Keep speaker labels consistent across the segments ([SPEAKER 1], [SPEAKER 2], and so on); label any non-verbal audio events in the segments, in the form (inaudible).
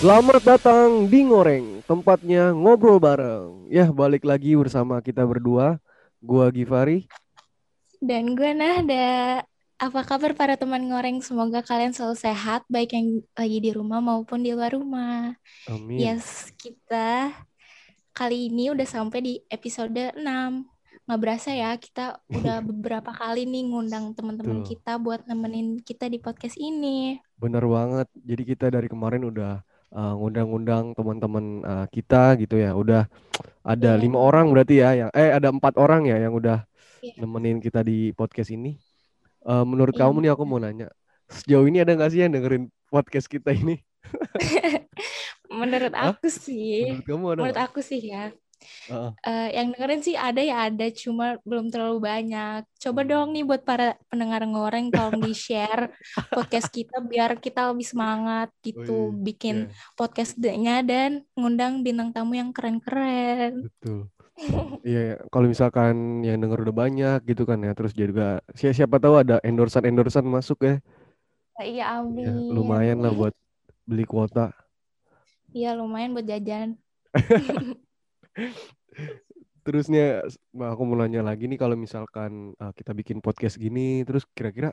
[SPEAKER 1] Selamat datang di Ngoreng, tempatnya ngobrol bareng. Ya, balik lagi bersama kita berdua. Gua Givari.
[SPEAKER 2] Dan gue Nahda. Apa kabar para teman ngoreng? Semoga kalian selalu sehat, baik yang lagi di rumah maupun di luar rumah.
[SPEAKER 1] Amin.
[SPEAKER 2] Yes, kita kali ini udah sampai di episode 6. Nggak berasa ya, kita udah (laughs) beberapa kali nih ngundang teman-teman kita buat nemenin kita di podcast ini.
[SPEAKER 1] Bener banget. Jadi kita dari kemarin udah uh, ngundang-ngundang teman-teman uh, kita gitu ya. Udah ada
[SPEAKER 2] Iya.
[SPEAKER 1] lima orang berarti ya. Yang eh ada empat orang ya yang udah
[SPEAKER 2] Iya.
[SPEAKER 1] nemenin kita di podcast ini. Uh, menurut
[SPEAKER 2] Iya,
[SPEAKER 1] kamu nih aku mau nanya, sejauh ini ada nggak sih yang dengerin podcast kita ini? (laughs)
[SPEAKER 2] Menurut
[SPEAKER 1] Hah?
[SPEAKER 2] aku sih,
[SPEAKER 1] Menurut kamu ada
[SPEAKER 2] menurut aku sih ya, Eh, yang dengerin sih ada ya ada, cuma belum terlalu banyak. Coba dong nih buat para pendengar ngoreng tolong di-share (laughs) podcast kita biar kita lebih semangat gitu
[SPEAKER 1] Wih,
[SPEAKER 2] bikin
[SPEAKER 1] iya,
[SPEAKER 2] podcastnya dan ngundang bintang tamu yang keren-keren.
[SPEAKER 1] betul. (laughs) Iya, ya. kalau misalkan yang denger udah banyak gitu kan ya, terus juga si- siapa tahu ada endorsan-endorsan masuk ya.
[SPEAKER 2] Iya,
[SPEAKER 1] Ya,
[SPEAKER 2] amin.
[SPEAKER 1] lumayan lah buat beli kuota.
[SPEAKER 2] Iya, lumayan buat jajan. (laughs)
[SPEAKER 1] Terusnya aku mau nanya lagi nih kalau misalkan uh, kita bikin podcast gini, terus kira-kira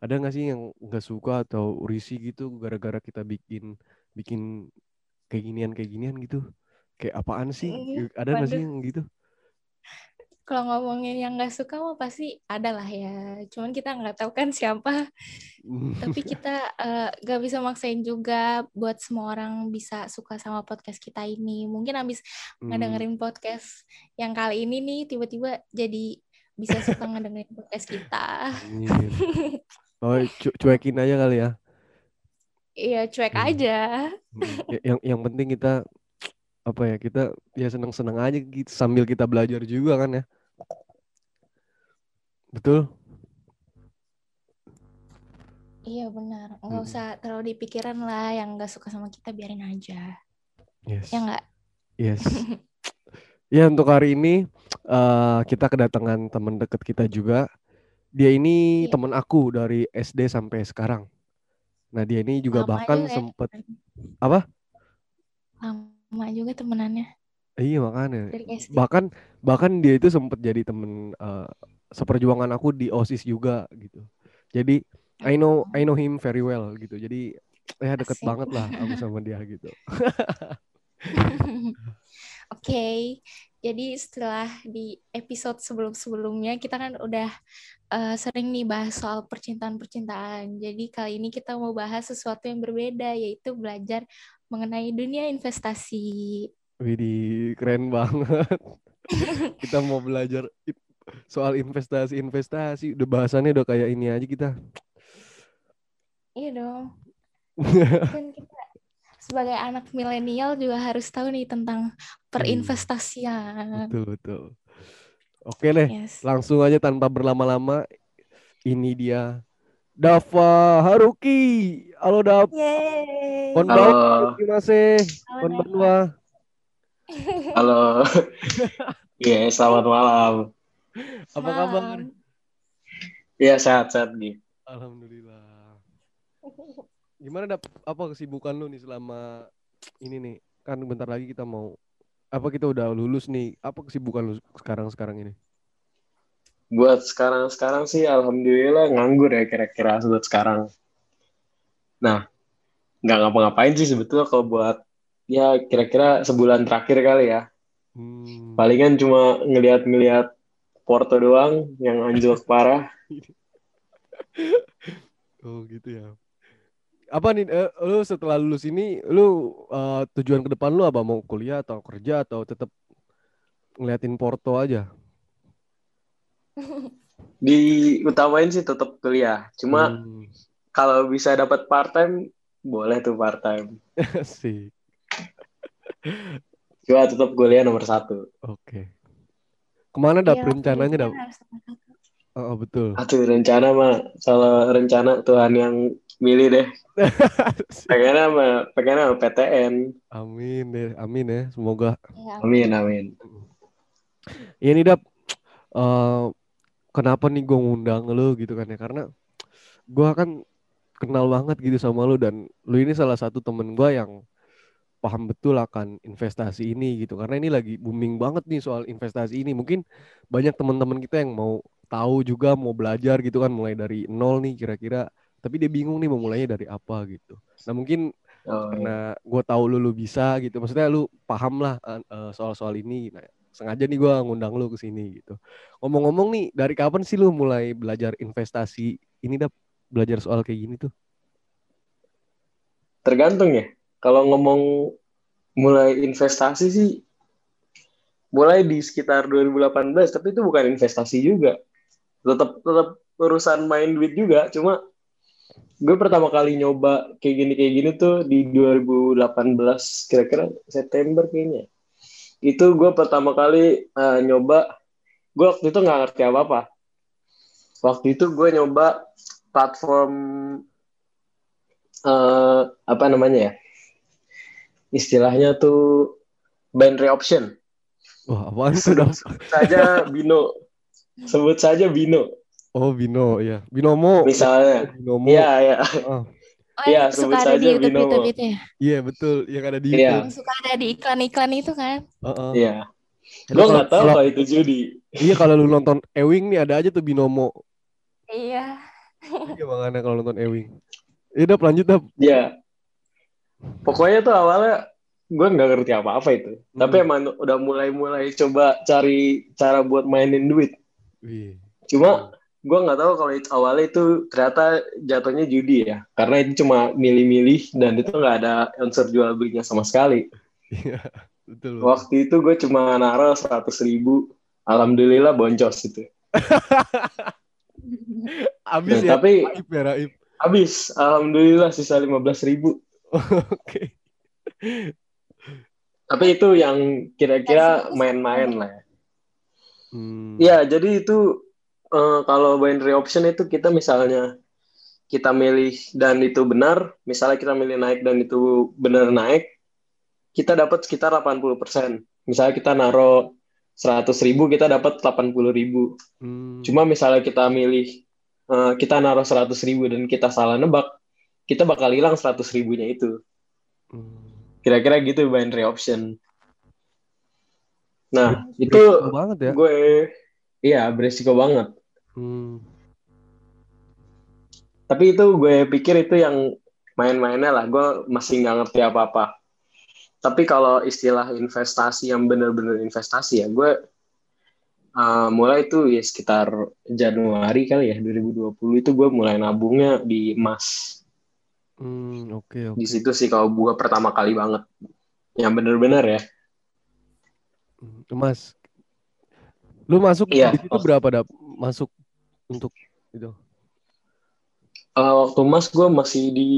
[SPEAKER 1] ada nggak sih yang nggak suka atau risih gitu gara-gara kita bikin bikin kayak ginian kayak ginian gitu? Kayak apaan sih? Ada nggak sih yang gitu?
[SPEAKER 2] Kalau ngomongin yang nggak suka mah pasti ada lah ya. Cuman kita nggak tahu kan siapa. Tapi (laughs) kita eh, nggak bisa maksain juga buat semua orang bisa suka sama podcast kita ini. Mungkin abis
[SPEAKER 1] Hmm,
[SPEAKER 2] ngedengerin podcast yang kali ini nih tiba-tiba jadi bisa suka ngedengerin podcast kita. (laughs)
[SPEAKER 1] Oh, cu- cuekin aja kali ya.
[SPEAKER 2] Iya cuek
[SPEAKER 1] Hmm.
[SPEAKER 2] aja.
[SPEAKER 1] Hmm, ya- Yang yang penting kita apa ya kita ya senang-senang aja gitu sambil kita belajar juga kan ya. Betul?
[SPEAKER 2] Iya benar. Nggak
[SPEAKER 1] Mm-mm.
[SPEAKER 2] usah terlalu dipikiran lah yang nggak suka sama kita biarin aja.
[SPEAKER 1] Yes.
[SPEAKER 2] Ya nggak?
[SPEAKER 1] Yes. (laughs) Ya untuk hari ini eh, kita kedatangan teman dekat kita juga. Dia ini
[SPEAKER 2] Iya.
[SPEAKER 1] teman aku dari SD sampai sekarang. Nah dia ini juga
[SPEAKER 2] Lama
[SPEAKER 1] bahkan
[SPEAKER 2] juga ya
[SPEAKER 1] sempet
[SPEAKER 2] temenan.
[SPEAKER 1] apa?
[SPEAKER 2] Lama juga temenannya
[SPEAKER 1] Iya makanya. Bahkan bahkan dia itu sempet jadi temen eh, seperjuangan aku di OSIS juga gitu. Jadi I know I know him very well gitu. Jadi ya deket
[SPEAKER 2] Asik.
[SPEAKER 1] banget lah aku sama dia gitu. (laughs)
[SPEAKER 2] Oke, jadi setelah di episode sebelum-sebelumnya kita kan udah eh, sering nih bahas soal percintaan-percintaan. Jadi kali ini kita mau bahas sesuatu yang berbeda, yaitu belajar mengenai dunia investasi.
[SPEAKER 1] Widih, keren banget. (laughs) Kita mau belajar soal investasi-investasi. Udah bahasannya udah kayak ini aja kita.
[SPEAKER 2] Iya dong. (laughs) Kan kita sebagai anak milenial juga harus tahu nih tentang perinvestasian.
[SPEAKER 1] betul, betul. Oke deh,
[SPEAKER 2] Yes.
[SPEAKER 1] langsung aja tanpa berlama-lama. Ini dia Dava Haruki. Halo Dav. Konbanwa,
[SPEAKER 3] Halo,
[SPEAKER 1] terima kasih.
[SPEAKER 2] Halo,
[SPEAKER 1] Konbanwa.
[SPEAKER 3] halo. (laughs) Iya, selamat malam.
[SPEAKER 1] Apa kabar?
[SPEAKER 3] Iya, sehat-sehat nih.
[SPEAKER 1] Alhamdulillah. Gimana dap apa kesibukan lu nih selama ini nih? Kan bentar lagi kita mau apa kita udah lulus nih. Apa kesibukan lu sekarang-sekarang ini?
[SPEAKER 3] Buat sekarang-sekarang sih, alhamdulillah nganggur ya kira-kira buat sekarang. Nah, nggak ngapa-ngapain sih sebetulnya kalau buat ya kira-kira sebulan terakhir kali ya.
[SPEAKER 1] Hmm.
[SPEAKER 3] Palingan cuma ngeliat-ngeliat Porto doang yang anjlok parah. (laughs)
[SPEAKER 1] Oh gitu ya. Apa nih eh, lu setelah lulus ini lu eh, tujuan ke depan lu apa mau kuliah atau kerja atau tetap ngeliatin Porto aja? (laughs)
[SPEAKER 3] Diutamain sih tetap kuliah. Cuma
[SPEAKER 1] Hmm.
[SPEAKER 3] kalau bisa dapat part time, boleh tuh part time. (laughs)
[SPEAKER 1] Asik.
[SPEAKER 3] Cuma tetap kuliah nomor satu.
[SPEAKER 1] Oke. Ke mana dap
[SPEAKER 2] Iya,
[SPEAKER 1] rencananya dap? Oh, oh, betul.
[SPEAKER 3] Aduh rencana mah kalau rencana Tuhan yang milih deh. (laughs) Pengennya sama pengennya sama PTN.
[SPEAKER 1] Amin deh, amin ya. Semoga
[SPEAKER 2] Ya,
[SPEAKER 3] Amin amin.
[SPEAKER 1] Ya nih Dap, eh, kenapa nih gue ngundang lu gitu kan ya? Karena gue kan kenal banget gitu sama lu dan lu ini salah satu temen gue yang paham betul akan investasi ini gitu. Karena ini lagi booming banget nih soal investasi ini. Mungkin banyak teman-teman kita yang mau tahu juga mau belajar gitu kan mulai dari nol nih kira-kira. Tapi dia bingung nih mau mulainya dari apa gitu. Nah mungkin
[SPEAKER 3] Oh, iya.
[SPEAKER 1] karena gue tahu lu lu bisa gitu. Maksudnya lu paham lah eh, soal-soal ini. Nah, sengaja nih gue ngundang lu ke sini gitu. Ngomong-ngomong nih dari kapan sih lu mulai belajar investasi ini dah belajar soal kayak gini tuh?
[SPEAKER 3] Tergantung ya. Kalau ngomong mulai investasi sih mulai di sekitar 2018, tapi itu bukan investasi juga. Tetap tetap urusan main duit juga, cuma gue pertama kali nyoba kayak gini kayak gini tuh di 2018 kira-kira September kayaknya. Itu gue pertama kali uh, nyoba, gue waktu itu nggak ngerti apa-apa. Waktu itu gue nyoba platform uh, apa namanya ya istilahnya tuh binary option.
[SPEAKER 1] Wah apaan tuh
[SPEAKER 3] sebut, sebut saja Bino. Sebut saja Bino.
[SPEAKER 1] Oh Bino ya Binomo.
[SPEAKER 3] Misalnya.
[SPEAKER 1] Binomo.
[SPEAKER 3] Iya iya.
[SPEAKER 2] Oh,
[SPEAKER 3] Iya,
[SPEAKER 2] yang
[SPEAKER 3] sebut
[SPEAKER 2] suka ada di YouTube,
[SPEAKER 3] Binomo.
[SPEAKER 2] YouTube itu ya?
[SPEAKER 1] iya betul. Yang ada di
[SPEAKER 3] Iya.
[SPEAKER 1] YouTube.
[SPEAKER 2] Yang suka ada di iklan-iklan itu kan?
[SPEAKER 1] Heeh.
[SPEAKER 3] iya.
[SPEAKER 1] Jadi
[SPEAKER 3] gue
[SPEAKER 1] kalau-
[SPEAKER 3] nggak tahu
[SPEAKER 1] kalau-
[SPEAKER 3] itu judi.
[SPEAKER 1] Iya kalau lu nonton Ewing nih ada aja tuh Binomo.
[SPEAKER 2] Iya.
[SPEAKER 1] iya makanya kalau nonton Ewing. Iya udah lanjut dah
[SPEAKER 3] ya pokoknya tuh awalnya gue nggak ngerti apa-apa itu
[SPEAKER 1] Hmm.
[SPEAKER 3] tapi emang udah mulai-mulai coba cari cara buat mainin duit
[SPEAKER 1] Wih.
[SPEAKER 3] cuma gue nggak tahu kalau itu awalnya itu ternyata jatuhnya judi ya karena itu cuma milih-milih dan itu nggak ada unsur jual belinya sama sekali
[SPEAKER 1] Iya, (laughs) betul.
[SPEAKER 3] waktu itu gue cuma naruh seratus ribu alhamdulillah boncos itu (laughs)
[SPEAKER 1] Abis
[SPEAKER 3] Nah,
[SPEAKER 1] ya.
[SPEAKER 3] tapi
[SPEAKER 1] Raib ya, Raib.
[SPEAKER 3] habis alhamdulillah sisa lima belas ribu
[SPEAKER 1] Oke.
[SPEAKER 3] tapi itu yang kira-kira main-main lah ya
[SPEAKER 1] Hmm.
[SPEAKER 3] Iya, jadi itu eh, kalau binary option itu kita misalnya kita milih dan itu benar, misalnya kita milih naik dan itu benar naik, kita dapat sekitar 80%. Misalnya kita naruh 100 ribu, kita dapat 80 ribu.
[SPEAKER 1] Hmm.
[SPEAKER 3] Cuma misalnya kita milih, eh, kita naruh 100 ribu dan kita salah nebak, kita bakal hilang 100 ribunya itu.
[SPEAKER 1] Hmm.
[SPEAKER 3] Kira-kira gitu binary option. Nah, itu
[SPEAKER 1] banget ya.
[SPEAKER 3] gue, iya beresiko banget.
[SPEAKER 1] Hmm.
[SPEAKER 3] tapi itu gue pikir itu yang main-mainnya lah gue masih nggak ngerti apa-apa tapi kalau istilah investasi yang bener-bener investasi ya gue uh, mulai itu ya sekitar Januari kali ya 2020 itu gue mulai nabungnya di emas
[SPEAKER 1] Hmm, oke oke.
[SPEAKER 3] di situ sih kalau gue pertama kali banget yang bener-bener ya
[SPEAKER 1] Hmm, Mas. Lu masuk
[SPEAKER 3] Iya.
[SPEAKER 1] di situ berapa dap? Masuk untuk itu.
[SPEAKER 3] Uh, waktu emas gue masih di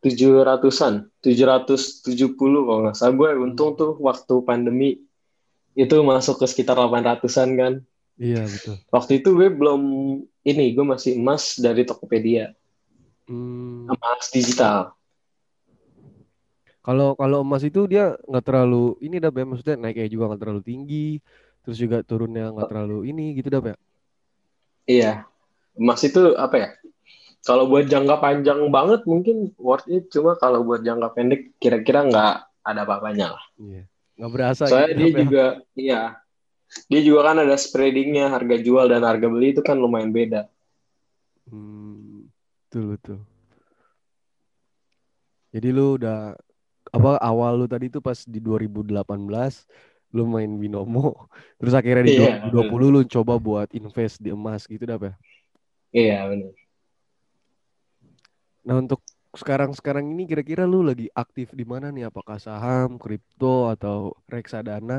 [SPEAKER 3] 700-an 770 kalau nggak salah gue untung tuh waktu pandemi itu masuk ke sekitar 800-an kan
[SPEAKER 1] Iya, betul.
[SPEAKER 3] waktu itu gue belum ini gue masih emas dari Tokopedia
[SPEAKER 1] Hmm.
[SPEAKER 3] emas digital
[SPEAKER 1] Kalau kalau emas itu dia nggak terlalu ini dap ya maksudnya naiknya juga nggak terlalu tinggi, terus juga turunnya nggak terlalu ini gitu dap ya.
[SPEAKER 3] iya emas itu apa ya kalau buat jangka panjang banget mungkin worth it cuma kalau buat jangka pendek kira-kira nggak ada apa-apanya lah
[SPEAKER 1] Iya. Nggak berasa
[SPEAKER 3] soalnya
[SPEAKER 1] gitu,
[SPEAKER 3] dia
[SPEAKER 1] Dap, ya.
[SPEAKER 3] juga iya dia juga kan ada spreadingnya harga jual dan harga beli itu kan lumayan beda
[SPEAKER 1] Hmm, betul betul. Jadi lu udah apa awal lu tadi tuh pas di 2018 lu main binomo, (laughs) terus akhirnya di
[SPEAKER 3] Iya,
[SPEAKER 1] 2020 lu coba buat invest di emas gitu dah ya.
[SPEAKER 3] iya benar
[SPEAKER 1] Nah untuk sekarang-sekarang ini kira-kira lu lagi aktif di mana nih? Apakah saham, kripto atau reksadana?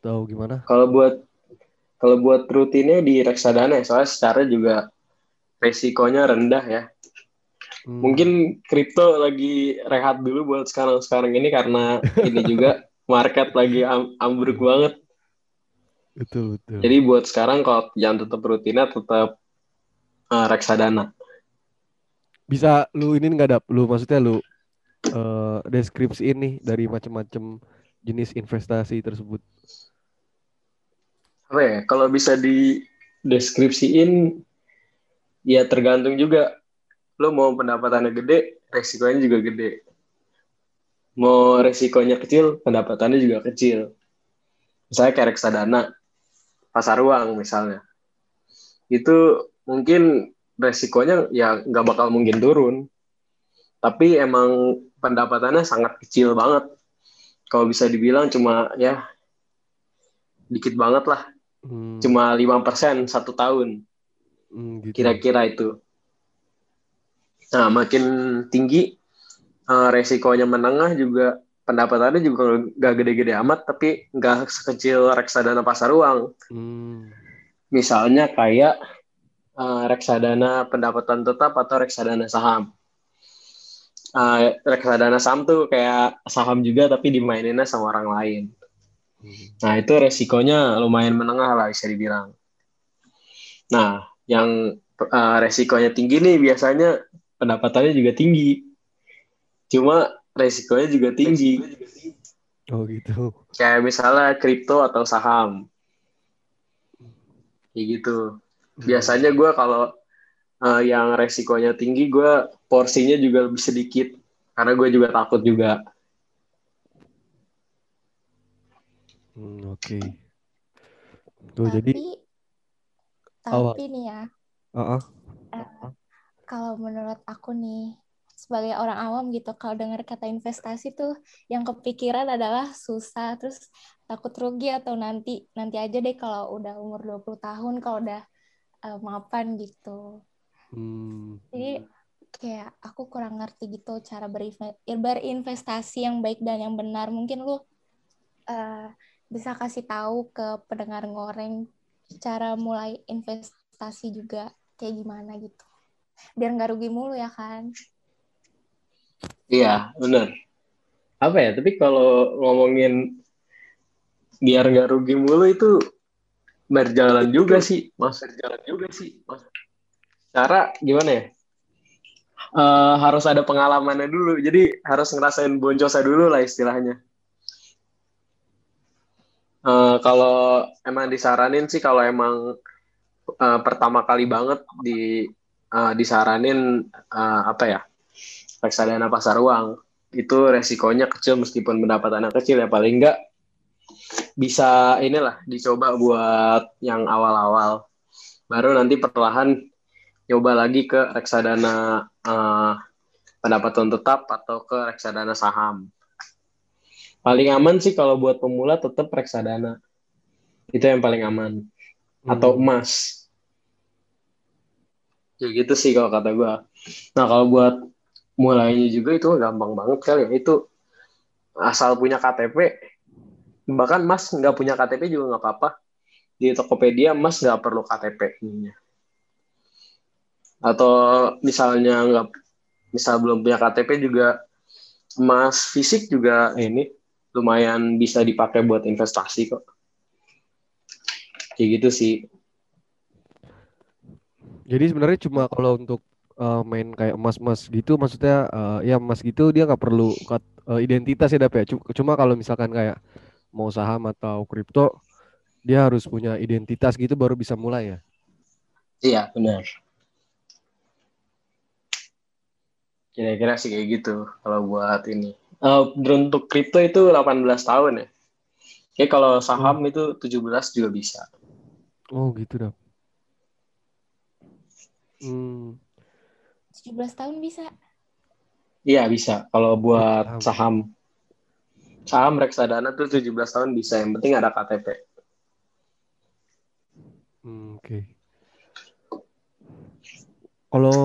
[SPEAKER 1] Atau gimana?
[SPEAKER 3] kalau buat kalau buat rutinnya di reksadana ya, soalnya secara juga resikonya rendah ya
[SPEAKER 1] Hmm,
[SPEAKER 3] Mungkin kripto lagi rehat dulu buat sekarang-sekarang ini karena ini juga (laughs) market lagi am- ambruk banget.
[SPEAKER 1] betul betul.
[SPEAKER 3] Jadi buat sekarang kalau yang tetap rutinnya tetap uh, reksadana.
[SPEAKER 1] Bisa lu ini nggak dap? Lu maksudnya lu eh deskripsi ini dari macam-macam jenis investasi tersebut.
[SPEAKER 3] Apa ya? Kalau bisa di deskripsiin ya tergantung juga lo mau pendapatannya gede, resikonya juga gede. mau resikonya kecil, pendapatannya juga kecil. Misalnya kayak reksadana, pasar uang misalnya. Itu mungkin resikonya ya nggak bakal mungkin turun. Tapi emang pendapatannya sangat kecil banget. Kalau bisa dibilang cuma ya dikit banget lah.
[SPEAKER 1] Hmm,
[SPEAKER 3] Cuma 5% satu tahun.
[SPEAKER 1] Hmm, gitu.
[SPEAKER 3] Kira-kira itu. Nah, makin tinggi eh, resikonya menengah juga pendapatannya juga nggak gede-gede amat, tapi nggak sekecil reksadana pasar uang.
[SPEAKER 1] Hmm,
[SPEAKER 3] Misalnya kayak eh, reksadana pendapatan tetap atau reksadana saham. Eh, reksadana saham tuh kayak saham juga tapi dimaininnya sama orang lain.
[SPEAKER 1] hmm.
[SPEAKER 3] Nah, itu resikonya lumayan menengah lah bisa dibilang. Nah, yang eh, resikonya tinggi nih biasanya pendapatannya juga tinggi. Cuma resikonya juga tinggi.
[SPEAKER 1] Oh gitu.
[SPEAKER 3] Kayak misalnya kripto atau saham. Kayak gitu. Biasanya gue kalau eh, yang resikonya tinggi, gue porsinya juga lebih sedikit. Karena gue juga takut juga.
[SPEAKER 1] Hmm, Oke. Tuh
[SPEAKER 2] tapi
[SPEAKER 1] jadi,
[SPEAKER 2] tapi nih ya
[SPEAKER 1] ah.
[SPEAKER 2] eh, kalau menurut aku nih sebagai orang awam gitu kalau dengar kata investasi tuh yang kepikiran adalah susah terus takut rugi atau nanti nanti aja deh kalau udah umur 20 tahun kalau udah eh, mapan gitu.
[SPEAKER 1] Hmm,
[SPEAKER 2] jadi kayak aku kurang ngerti gitu cara berinve- berinvestasi yang baik dan yang benar. Mungkin lu eh, bisa kasih tahu ke pendengar ngoreng cara mulai investasi juga kayak gimana gitu biar nggak rugi mulu ya kan
[SPEAKER 3] Iya, bener. Apa ya, tapi kalau ngomongin biar nggak rugi mulu itu berjalan juga sih, mas. Berjalan juga sih, mas. Cara gimana ya? Eh, harus ada pengalamannya dulu, jadi harus ngerasain boncosnya dulu lah istilahnya. Eh, kalau emang disaranin sih, kalau emang eh, pertama kali banget di eh, disaranin eh, apa ya? reksadana pasar uang itu resikonya kecil meskipun pendapatannya kecil ya paling enggak bisa inilah dicoba buat yang awal-awal baru nanti perlahan coba lagi ke reksadana eh, pendapatan tetap atau ke reksadana saham paling aman sih kalau buat pemula tetap reksadana. Itu yang paling aman. Atau
[SPEAKER 1] hmm.
[SPEAKER 3] emas. Kayak gitu sih kalau kata gue nah kalau buat mulainya juga itu gampang banget kali ya. Itu asal punya KTP bahkan Mas nggak punya KTP juga nggak apa-apa. Di Tokopedia Mas nggak perlu KTP ininya. atau misalnya nggak misal belum punya KTP juga emas fisik juga ini lumayan bisa dipakai buat investasi kok kayak gitu sih
[SPEAKER 1] Jadi sebenarnya cuma kalau untuk eh, main kayak emas-emas gitu, maksudnya eh, ya emas gitu dia nggak perlu kat- eh, identitas ya Dap ya. Cu- Cuma kalau misalkan kayak mau saham atau kripto, dia harus punya identitas gitu baru bisa mulai ya.
[SPEAKER 3] iya benar kira-kira sih kayak gitu kalau buat ini Eh, untuk kripto itu 18 tahun ya Kayak kalau saham itu 17 juga bisa.
[SPEAKER 1] Oh gitu Dap. Hmm,
[SPEAKER 2] 17 tahun bisa
[SPEAKER 3] Iya bisa. Kalau buat
[SPEAKER 1] Saham.
[SPEAKER 3] saham, saham reksadana tuh 17 tahun bisa. Yang penting ada KTP.
[SPEAKER 1] hmm, oke. Kalau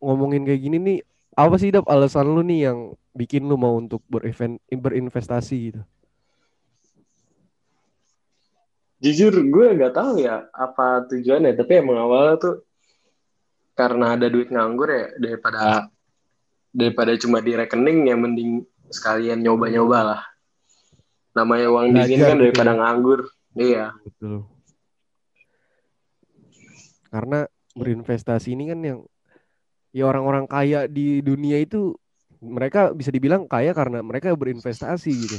[SPEAKER 1] ngomongin kayak gini nih, apa sih Dap alasan lu nih yang bikin lu mau untuk berinven- berinvestasi gitu?
[SPEAKER 3] Jujur gue nggak tahu ya apa tujuannya. Tapi emang awalnya tuh karena ada duit nganggur ya daripada daripada cuma di rekening ya mending sekalian nyoba-nyoba lah. Namanya uang di sini
[SPEAKER 1] Belajar
[SPEAKER 3] kan
[SPEAKER 1] gitu
[SPEAKER 3] daripada
[SPEAKER 1] ya.
[SPEAKER 3] nganggur. Iya.
[SPEAKER 1] Betul. Karena berinvestasi ini kan yang ya orang-orang kaya di dunia itu mereka bisa dibilang kaya karena mereka berinvestasi gitu.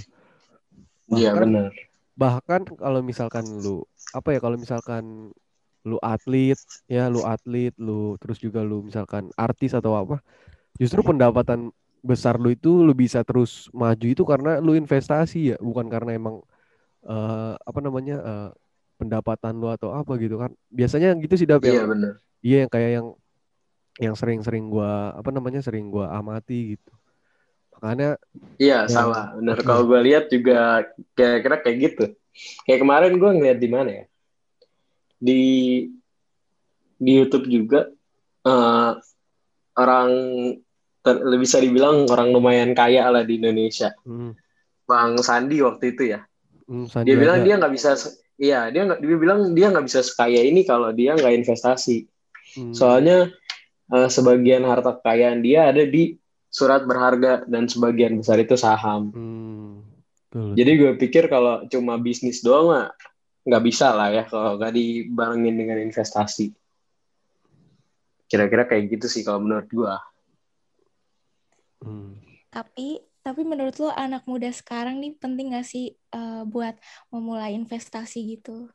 [SPEAKER 3] Iya benar.
[SPEAKER 1] bahkan kalau misalkan lu apa ya kalau misalkan lu atlet ya lu atlet lu terus juga lu misalkan artis atau apa justru pendapatan besar lu itu lu bisa terus maju itu karena lu investasi ya, bukan karena emang eh, apa namanya eh, pendapatan lu atau apa gitu kan. Biasanya gitu sih Dap
[SPEAKER 3] Iya
[SPEAKER 1] yang
[SPEAKER 3] bener.
[SPEAKER 1] iya yang kayak yang yang sering-sering gua apa namanya sering gua amati gitu. Makanya
[SPEAKER 3] Iya
[SPEAKER 1] Ya.
[SPEAKER 3] sama. Bener. Kalau gue lihat juga kira-kira kayak gitu. Kayak kemarin gue ngeliat di mana ya? Di di YouTube juga eh, orang ter- bisa dibilang orang lumayan kaya lah di Indonesia.
[SPEAKER 1] hmm,
[SPEAKER 3] Bang Sandi waktu itu ya.
[SPEAKER 1] hmm,
[SPEAKER 3] Dia bilang
[SPEAKER 1] Sandiaga.
[SPEAKER 3] dia nggak bisa. Iya dia nggak. Dia bilang dia nggak bisa sekaya ini kalau dia nggak investasi.
[SPEAKER 1] Hmm,
[SPEAKER 3] Soalnya eh, sebagian harta kekayaan dia ada di surat berharga dan sebagian besar itu saham.
[SPEAKER 1] hmm, betul,
[SPEAKER 3] Jadi gue pikir kalau cuma bisnis doang mah nggak bisa lah ya kalau nggak dibarengin dengan investasi. Kira-kira kayak gitu sih kalau menurut gue.
[SPEAKER 1] hmm.
[SPEAKER 2] Tapi tapi menurut lo anak muda sekarang nih penting gak sih eh, buat memulai investasi gitu?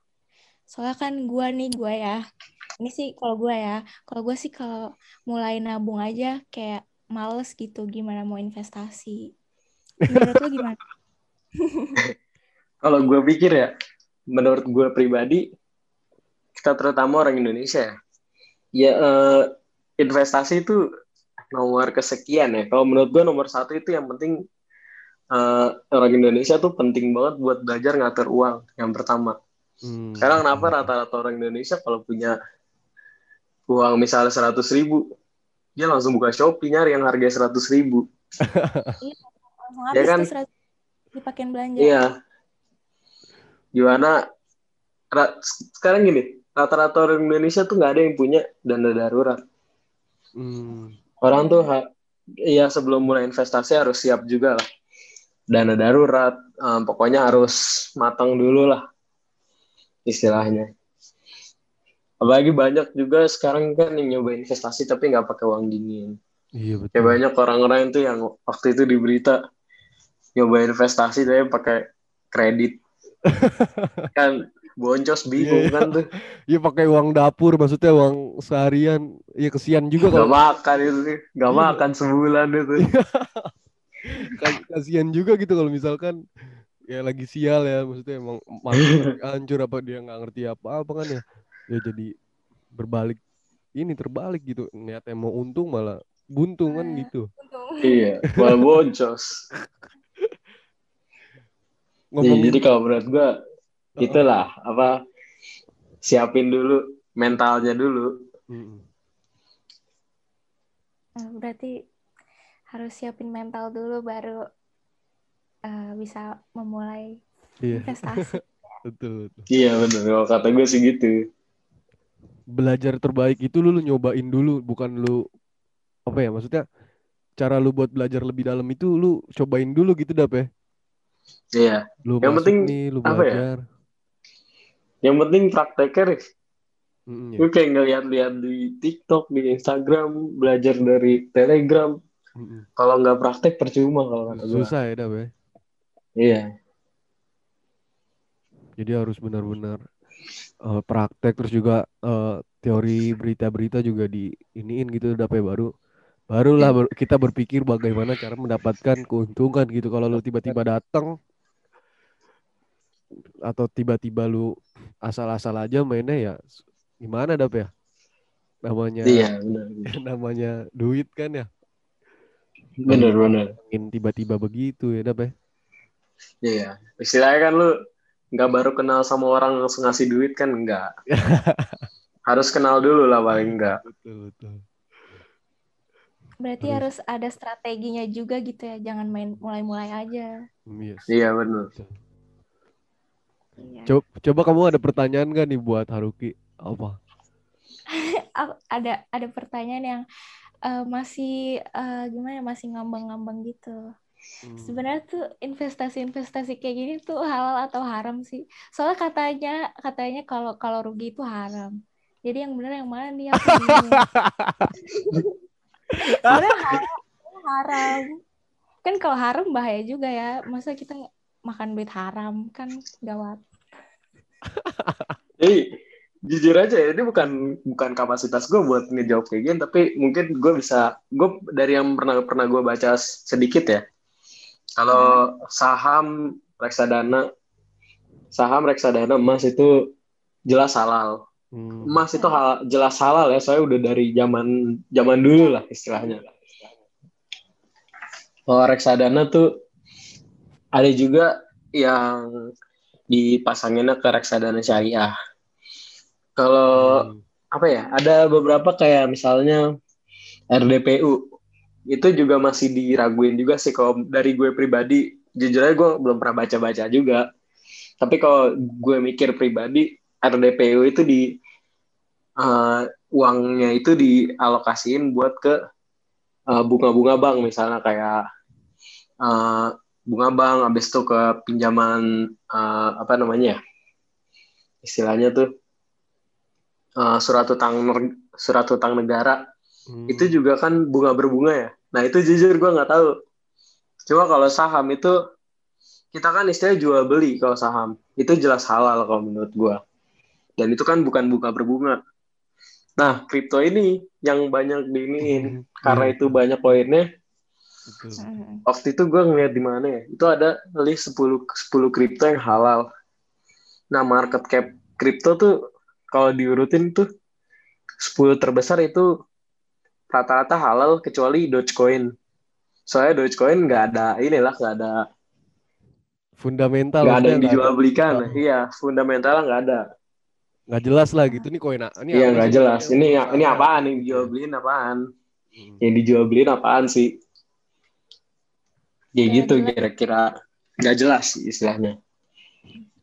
[SPEAKER 2] Soalnya kan gua nih gua ya. Ini sih kalau gua ya. Kalau gua sih kalau mulai nabung aja kayak males gitu gimana mau investasi. Menurut lo gimana? (laughs)
[SPEAKER 3] Kalau gue pikir ya, menurut gue pribadi, kita terutama orang Indonesia ya, ya eh, investasi itu nomor kesekian ya. Kalau menurut gue nomor satu itu yang penting eh, orang Indonesia tuh penting banget buat belajar ngatur uang yang pertama.
[SPEAKER 1] Hmm,
[SPEAKER 3] Sekarang kenapa rata-rata orang Indonesia kalau punya uang misalnya 100 ribu, dia langsung buka Shopee nyari yang harga 100 ribu. (laughs)
[SPEAKER 2] Langsung
[SPEAKER 3] Ya kan?
[SPEAKER 2] seratus dipakein belanja.
[SPEAKER 3] Iya. Gimana? ra- sekarang gini, rata-rata orang Indonesia tuh nggak ada yang punya dana darurat.
[SPEAKER 1] Hmm,
[SPEAKER 3] Orang tuh, ha- ya sebelum mulai investasi harus siap juga lah. Dana darurat, em, pokoknya harus matang dulu lah istilahnya. Apalagi banyak juga sekarang kan yang nyoba investasi tapi nggak pakai uang dingin.
[SPEAKER 1] iya
[SPEAKER 3] Kayak
[SPEAKER 1] betul.
[SPEAKER 3] banyak orang-orang itu yang waktu itu di berita nyoba investasi tapi pakai kredit. (laughs) kan boncos bingung
[SPEAKER 1] Iya,
[SPEAKER 3] kan tuh.
[SPEAKER 1] Iya pakai uang dapur, maksudnya uang seharian. Iya kesian juga
[SPEAKER 3] Gak
[SPEAKER 1] kalau
[SPEAKER 3] makan itu, gak
[SPEAKER 1] Iya.
[SPEAKER 3] makan sebulan itu. (laughs)
[SPEAKER 1] Kas- kasihan juga gitu kalau misalkan ya lagi sial ya maksudnya emang (laughs) hancur apa dia nggak ngerti apa-apa kan ya. Ya jadi berbalik ini terbalik gitu niatnya mau untung malah buntung kan gitu.
[SPEAKER 3] iya, malah boncos. (laughs) Iya,
[SPEAKER 1] ngomongin
[SPEAKER 3] jadi kalau menurut gua itulah apa siapin dulu mentalnya dulu.
[SPEAKER 2] Eh, berarti harus siapin mental dulu baru eh, bisa memulai
[SPEAKER 1] iya
[SPEAKER 2] investasi. (laughs)
[SPEAKER 1] betul, betul
[SPEAKER 3] Iya bener, kalau kata gue sih gitu.
[SPEAKER 1] belajar terbaik itu lu, lu nyobain dulu bukan lu apa ya maksudnya cara lu buat belajar lebih dalam itu lu cobain dulu gitu dap ya
[SPEAKER 3] Iya,
[SPEAKER 1] lu
[SPEAKER 3] Yang penting
[SPEAKER 1] nih lu
[SPEAKER 3] apa ya?
[SPEAKER 1] belajar
[SPEAKER 3] yang penting prakteknya Rif.
[SPEAKER 1] Mm-mm, ya.
[SPEAKER 3] Gue kayak ngeliat-liat di TikTok, di Instagram, belajar dari Telegram.
[SPEAKER 1] Mm-mm.
[SPEAKER 3] Kalau nggak praktek percuma kalau kata
[SPEAKER 1] susah ya dap ya
[SPEAKER 3] Iya,
[SPEAKER 1] Jadi harus benar-benar eh, praktek terus juga eh, teori berita-berita juga di iniin gitu dapet baru. Barulah baru kita berpikir bagaimana cara mendapatkan keuntungan gitu. Kalau lu tiba-tiba datang atau tiba-tiba lu asal-asal aja mainnya ya gimana dap ya? Namanya
[SPEAKER 3] iya benar. (laughs)
[SPEAKER 1] namanya duit kan ya?
[SPEAKER 3] Bener.
[SPEAKER 1] ingin tiba-tiba begitu ya dap ya
[SPEAKER 3] Iya, istilahnya kan lu nggak baru kenal sama orang langsung ngasih duit kan enggak. (laughs) Harus kenal dulu lah paling enggak.
[SPEAKER 1] betul betul
[SPEAKER 2] Berarti
[SPEAKER 1] Harus.
[SPEAKER 2] harus ada strateginya juga gitu ya, jangan main mulai-mulai aja.
[SPEAKER 1] Yes.
[SPEAKER 3] Iya bener.
[SPEAKER 2] Iya.
[SPEAKER 1] coba, coba kamu ada pertanyaan gak nih buat Haruki apa (laughs)
[SPEAKER 2] ada ada pertanyaan yang eh, masih eh, gimana ya, masih ngambang-ngambang gitu.
[SPEAKER 1] Hmm.
[SPEAKER 2] Sebenarnya tuh investasi-investasi kayak gini tuh halal atau haram sih? Soalnya katanya katanya kalau kalau rugi itu haram. Jadi yang benar yang mana nih. (laughs) Sebenarnya haram, haram. Kan kalau haram bahaya juga ya. Masa kita makan duit haram kan gawat.
[SPEAKER 3] Jadi jujur aja ya ini bukan bukan kapasitas gue buat ngejawab kayak gini tapi mungkin gue bisa gue dari yang pernah pernah gue baca sedikit ya kalau saham reksadana saham reksadana emas itu jelas halal
[SPEAKER 1] Hmm.
[SPEAKER 3] emas itu hal jelas halal ya saya udah dari zaman zaman dulu lah istilahnya kalau reksadana tuh ada juga yang dipasanginnya ke reksadana syariah kalau
[SPEAKER 1] Hmm.
[SPEAKER 3] apa ya ada beberapa kayak misalnya RDPU itu juga masih diraguin juga sih kalau dari gue pribadi jujur aja gue belum pernah baca-baca juga. Tapi kalau gue mikir pribadi RDPU itu di uh, uangnya itu dialokasiin buat ke uh, bunga-bunga bank. Misalnya kayak uh, bunga bank habis itu ke pinjaman uh, apa namanya ya istilahnya tuh uh, surat utang surat utang negara
[SPEAKER 1] Hmm.
[SPEAKER 3] itu juga kan bunga berbunga ya. Nah itu jujur gue nggak tahu. Cuma kalau saham itu kita kan istilahnya jual beli kalau saham itu jelas halal kalau menurut gue. Dan itu kan bukan bunga berbunga. Nah kripto ini yang banyak diiniin
[SPEAKER 1] Hmm.
[SPEAKER 3] karena
[SPEAKER 1] Iya,
[SPEAKER 3] itu banyak koinnya.
[SPEAKER 1] betul.
[SPEAKER 2] Mm.
[SPEAKER 3] Waktu itu gue ngeliat di mana ya? Itu ada list 10 10 kripto yang halal. Nah market cap kripto tuh kalau diurutin tuh 10 terbesar itu rata-rata halal kecuali Dogecoin. Soalnya Dogecoin nggak ada inilah nggak ada
[SPEAKER 1] Fundamental
[SPEAKER 3] nggak ada yang dijual belikan.
[SPEAKER 1] Oh.
[SPEAKER 3] Iya fundamentalnya nggak ada.
[SPEAKER 1] nggak jelas lah gitu nih koin ini
[SPEAKER 3] Iya
[SPEAKER 1] apa
[SPEAKER 3] nggak jelas. Ini ini
[SPEAKER 1] Apa?
[SPEAKER 3] apaan yang dijual beliin apaan?
[SPEAKER 1] Hmm.
[SPEAKER 3] Yang dijual beliin apaan sih?
[SPEAKER 2] Nggak
[SPEAKER 3] gitu
[SPEAKER 2] jelas.
[SPEAKER 3] kira-kira nggak jelas sih istilahnya.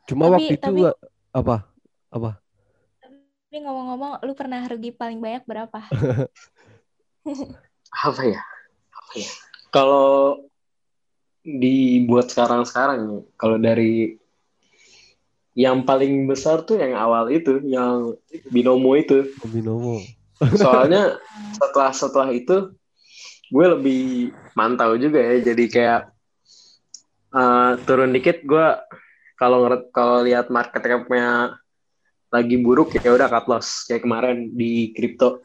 [SPEAKER 1] Cuma
[SPEAKER 2] Tapi-
[SPEAKER 1] waktu itu
[SPEAKER 2] tapi-
[SPEAKER 1] apa? Apa?
[SPEAKER 2] Tapi ngomong-ngomong, lu pernah rugi paling banyak berapa? (laughs)
[SPEAKER 3] apa ya? Apa ya? Kalau dibuat sekarang-sekarang kalau dari yang paling besar tuh yang awal itu, yang binomo itu.
[SPEAKER 1] Binomo.
[SPEAKER 3] Soalnya setelah setelah itu gue lebih mantau juga ya, jadi kayak eh, turun dikit gue kalau ngeret kalau lihat market cap-nya lagi buruk ya udah cut loss kayak kemarin di kripto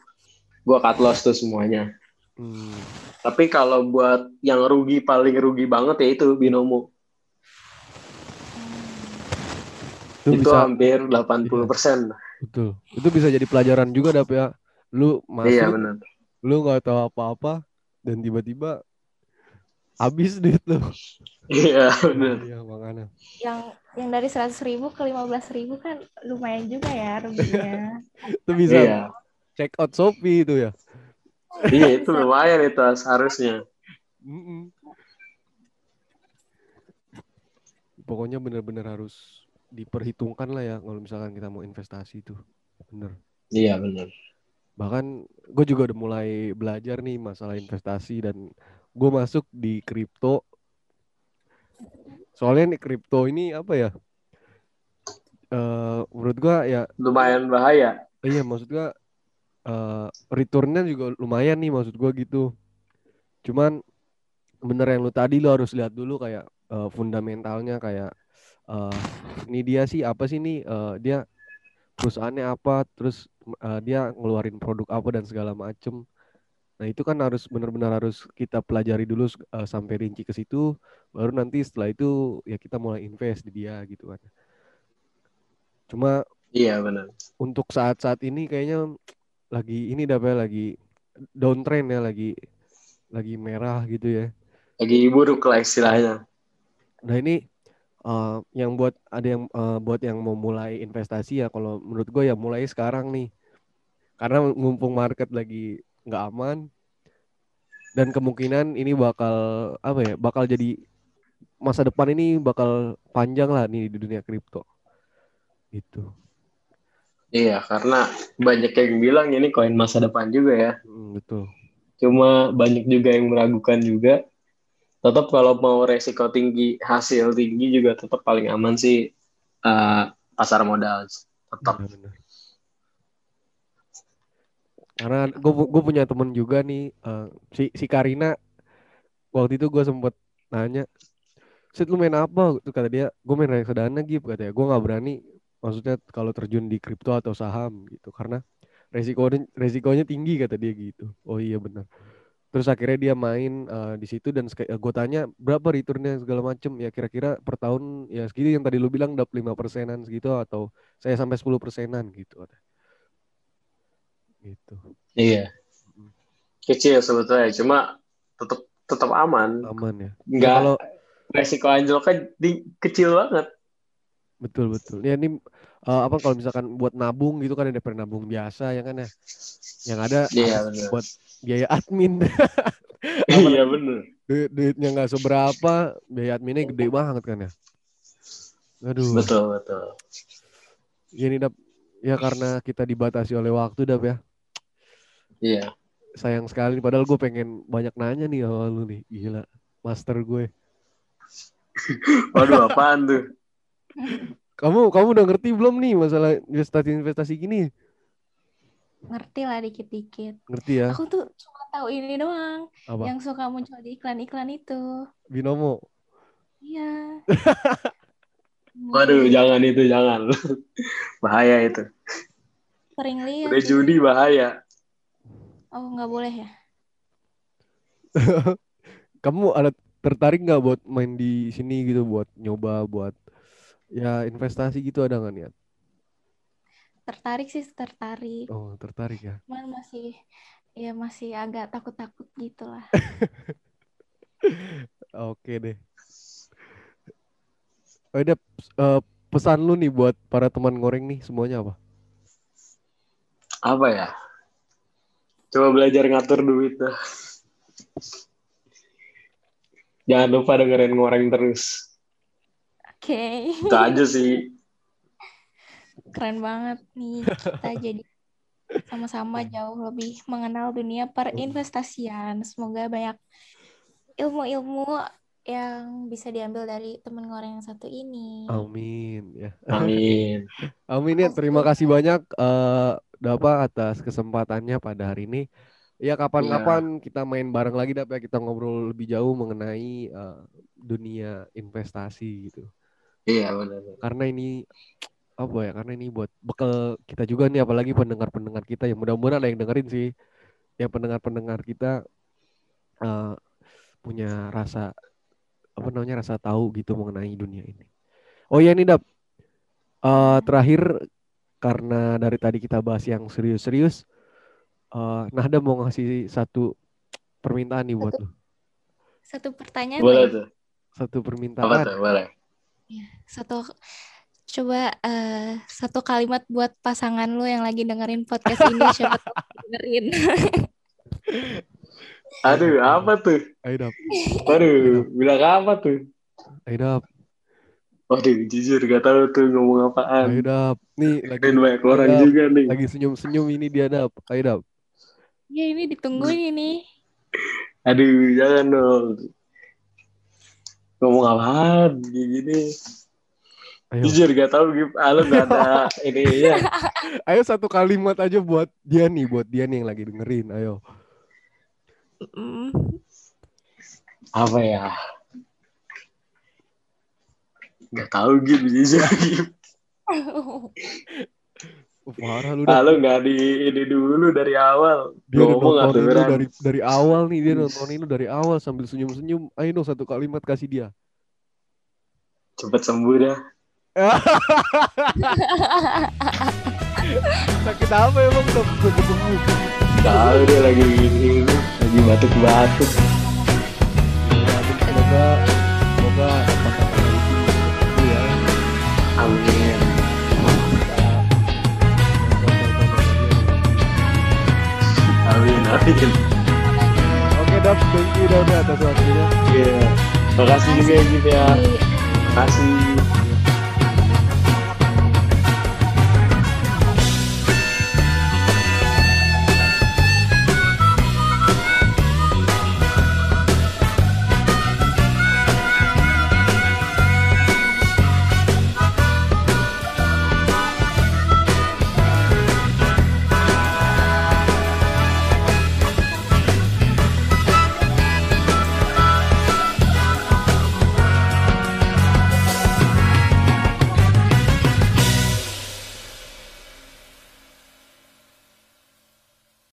[SPEAKER 3] gue cut loss tuh semuanya.
[SPEAKER 1] Hmm.
[SPEAKER 3] Tapi kalau buat yang rugi paling rugi banget ya itu binomo.
[SPEAKER 1] Itu,
[SPEAKER 3] Itu,
[SPEAKER 1] bisa
[SPEAKER 3] hampir 80 persen.
[SPEAKER 1] betul. Itu bisa jadi pelajaran juga dap ya. Lu masuk,
[SPEAKER 3] Iya benar.
[SPEAKER 1] lu nggak tahu apa-apa dan tiba-tiba habis duit lu.
[SPEAKER 3] Iya benar.
[SPEAKER 1] Iya makanya.
[SPEAKER 2] Yang yang dari 100 ribu ke 15 ribu kan lumayan juga ya ruginya. (laughs)
[SPEAKER 1] Itu bisa
[SPEAKER 3] Iya.
[SPEAKER 1] Check out Shopee itu ya.
[SPEAKER 3] Iya itu lumayan itu harusnya.
[SPEAKER 1] Pokoknya benar-benar harus diperhitungkan lah ya kalau misalkan kita mau investasi itu. Bener.
[SPEAKER 3] Iya benar.
[SPEAKER 1] Bahkan gue juga udah mulai belajar nih masalah investasi dan gue masuk di kripto. Soalnya nih kripto ini apa ya? Eh menurut gue ya
[SPEAKER 3] Lumayan bahaya.
[SPEAKER 1] iya maksud gue eh returnnya juga lumayan nih maksud gue gitu. Cuman bener yang lu tadi lu harus lihat dulu kayak eh, fundamentalnya kayak eh ini dia sih apa sih nih eh, dia perusahaannya apa terus eh, dia ngeluarin produk apa dan segala macem. Nah itu kan harus benar-benar harus kita pelajari dulu eh, sampai rinci ke situ, baru nanti setelah itu ya kita mulai invest di dia gitu kan. Cuma
[SPEAKER 3] Iya benar.
[SPEAKER 1] untuk saat-saat ini kayaknya lagi ini dapet lagi downtrend ya lagi lagi merah gitu ya.
[SPEAKER 3] Lagi buruk lah istilahnya.
[SPEAKER 1] Nah ini eh, yang buat ada yang eh, buat yang mau mulai investasi ya kalau menurut gue ya mulai sekarang nih karena mumpung market lagi nggak aman dan kemungkinan ini bakal apa ya bakal jadi masa depan ini bakal panjang lah nih di dunia kripto gitu
[SPEAKER 3] Iya karena banyak yang bilang ini koin masa depan juga ya.
[SPEAKER 1] Hmm, betul
[SPEAKER 3] Cuma banyak juga yang meragukan juga. Tetap kalau mau resiko tinggi, hasil tinggi juga tetap paling aman sih eh, pasar modal. Tetap.
[SPEAKER 1] Benar-benar. Karena gue punya temen juga nih eh, si si Karina waktu itu gue sempet nanya Sit lu main apa? Tuh kata dia, gue main reksadana gitu katanya. Gue nggak berani maksudnya kalau terjun di kripto atau saham gitu karena resikonya resikonya tinggi kata dia gitu. Oh iya benar. Terus akhirnya dia main uh, di situ dan gue tanya berapa returnnya? segala macem. Ya kira-kira per tahun ya segitu yang tadi lu bilang dapat lima persenan segitu atau saya sampai 10 persenan gitu gitu.
[SPEAKER 3] Iya. Kecil sebetulnya cuma tetap tetap aman.
[SPEAKER 1] Aman ya.
[SPEAKER 3] Nggak kalau resiko anjloknya di, kecil banget
[SPEAKER 1] betul betul ya ini uh, apa kalau misalkan buat nabung gitu kan ada nabung biasa ya kan ya yang ada
[SPEAKER 3] iya, (laughs)
[SPEAKER 1] buat biaya admin. (laughs)
[SPEAKER 3] iya bener.
[SPEAKER 1] Duit duitnya nggak seberapa, biaya adminnya gede banget kan ya.
[SPEAKER 3] Aduh. Betul betul.
[SPEAKER 1] Gini dap, ya karena kita dibatasi oleh waktu dap ya.
[SPEAKER 3] Iya.
[SPEAKER 1] Sayang sekali, padahal gue pengen banyak nanya nih awal lu nih, gila, master gue. (laughs)
[SPEAKER 3] Waduh apaan tuh?
[SPEAKER 1] Kamu kamu udah ngerti belum nih masalah investasi-investasi gini?
[SPEAKER 2] ngerti lah dikit-dikit.
[SPEAKER 1] Ngerti ya?
[SPEAKER 2] Aku tuh cuma tahu ini doang. Apa? Yang suka muncul di iklan-iklan itu.
[SPEAKER 1] Binomo.
[SPEAKER 2] Iya. (laughs)
[SPEAKER 3] Waduh, jangan itu, jangan. bahaya itu.
[SPEAKER 2] Sering lihat.
[SPEAKER 3] Udah judi bahaya.
[SPEAKER 2] Oh, nggak boleh ya? (laughs)
[SPEAKER 1] Kamu ada tertarik nggak buat main di sini gitu, buat nyoba, buat ya investasi gitu ada nggak niat?
[SPEAKER 2] tertarik sih tertarik.
[SPEAKER 1] Oh tertarik ya?
[SPEAKER 2] Cuman masih ya masih agak takut-takut gitu lah (laughs)
[SPEAKER 1] oke deh. Oh, ada uh, pesan lu nih buat para teman goreng nih semuanya apa?
[SPEAKER 3] Apa ya? Coba belajar ngatur duit dah. Jangan lupa dengerin ngoreng terus
[SPEAKER 2] okay.
[SPEAKER 3] itu aja sih
[SPEAKER 2] keren banget nih kita (laughs) jadi sama-sama jauh lebih mengenal dunia perinvestasian. Semoga banyak ilmu-ilmu yang bisa diambil dari teman ngoreng yang satu ini.
[SPEAKER 1] Amin ya.
[SPEAKER 3] Amin. (laughs)
[SPEAKER 1] Amin ya. Terima kasih banyak uh, Dapa atas kesempatannya pada hari ini. Ya kapan-kapan ya. kita main bareng lagi Dapa ya kita ngobrol lebih jauh mengenai uh, dunia investasi gitu.
[SPEAKER 3] Iya benar.
[SPEAKER 1] Karena ini apa ya karena ini buat bekal kita juga nih apalagi pendengar-pendengar kita yang mudah-mudahan ada yang dengerin sih. Ya pendengar-pendengar kita uh, punya rasa apa namanya rasa tahu gitu mengenai dunia ini. Oh ya ini dap. Uh, terakhir karena dari tadi kita bahas yang serius-serius uh, nah ada mau ngasih satu permintaan nih buat
[SPEAKER 2] lo satu pertanyaan
[SPEAKER 3] boleh tuh.
[SPEAKER 1] Satu permintaan.
[SPEAKER 3] Apa tuh, boleh.
[SPEAKER 2] ya, satu Coba uh, satu kalimat buat pasangan lu yang lagi dengerin podcast ini siapa (laughs) dengerin. (laughs)
[SPEAKER 3] Aduh, apa tuh?
[SPEAKER 1] Ayo
[SPEAKER 3] Aduh, bilang apa tuh?
[SPEAKER 1] Ayo
[SPEAKER 3] Waduh, jujur gak tahu tuh ngomong apaan.
[SPEAKER 1] Ayo Nih lagi
[SPEAKER 3] banyak orang Aidap. juga nih.
[SPEAKER 1] Lagi senyum-senyum ini dia dap. Ayo
[SPEAKER 2] Ya ini ditungguin ini.
[SPEAKER 3] Aduh, jangan dong. Ngomong apaan gini. Ayo. Jujur gak tau gitu, ah, gak ada (laughs) ini ya.
[SPEAKER 1] Ayo satu kalimat aja buat dia nih, buat dia nih yang lagi dengerin. Ayo.
[SPEAKER 3] Apa ya? Gak tau gitu jujur. (laughs)
[SPEAKER 1] Parah lu.
[SPEAKER 3] Halo gak di ini dulu dari awal.
[SPEAKER 1] Dia ngomong nontonin lu dari dari awal nih dia nontonin lu dari awal sambil senyum-senyum. Ayo dong satu kalimat kasih dia.
[SPEAKER 3] Cepet sembuh dah. (laughs)
[SPEAKER 1] Sakit apa ya bang? Udah ketemu.
[SPEAKER 3] Tahu dia lagi ini, lagi batuk-batuk.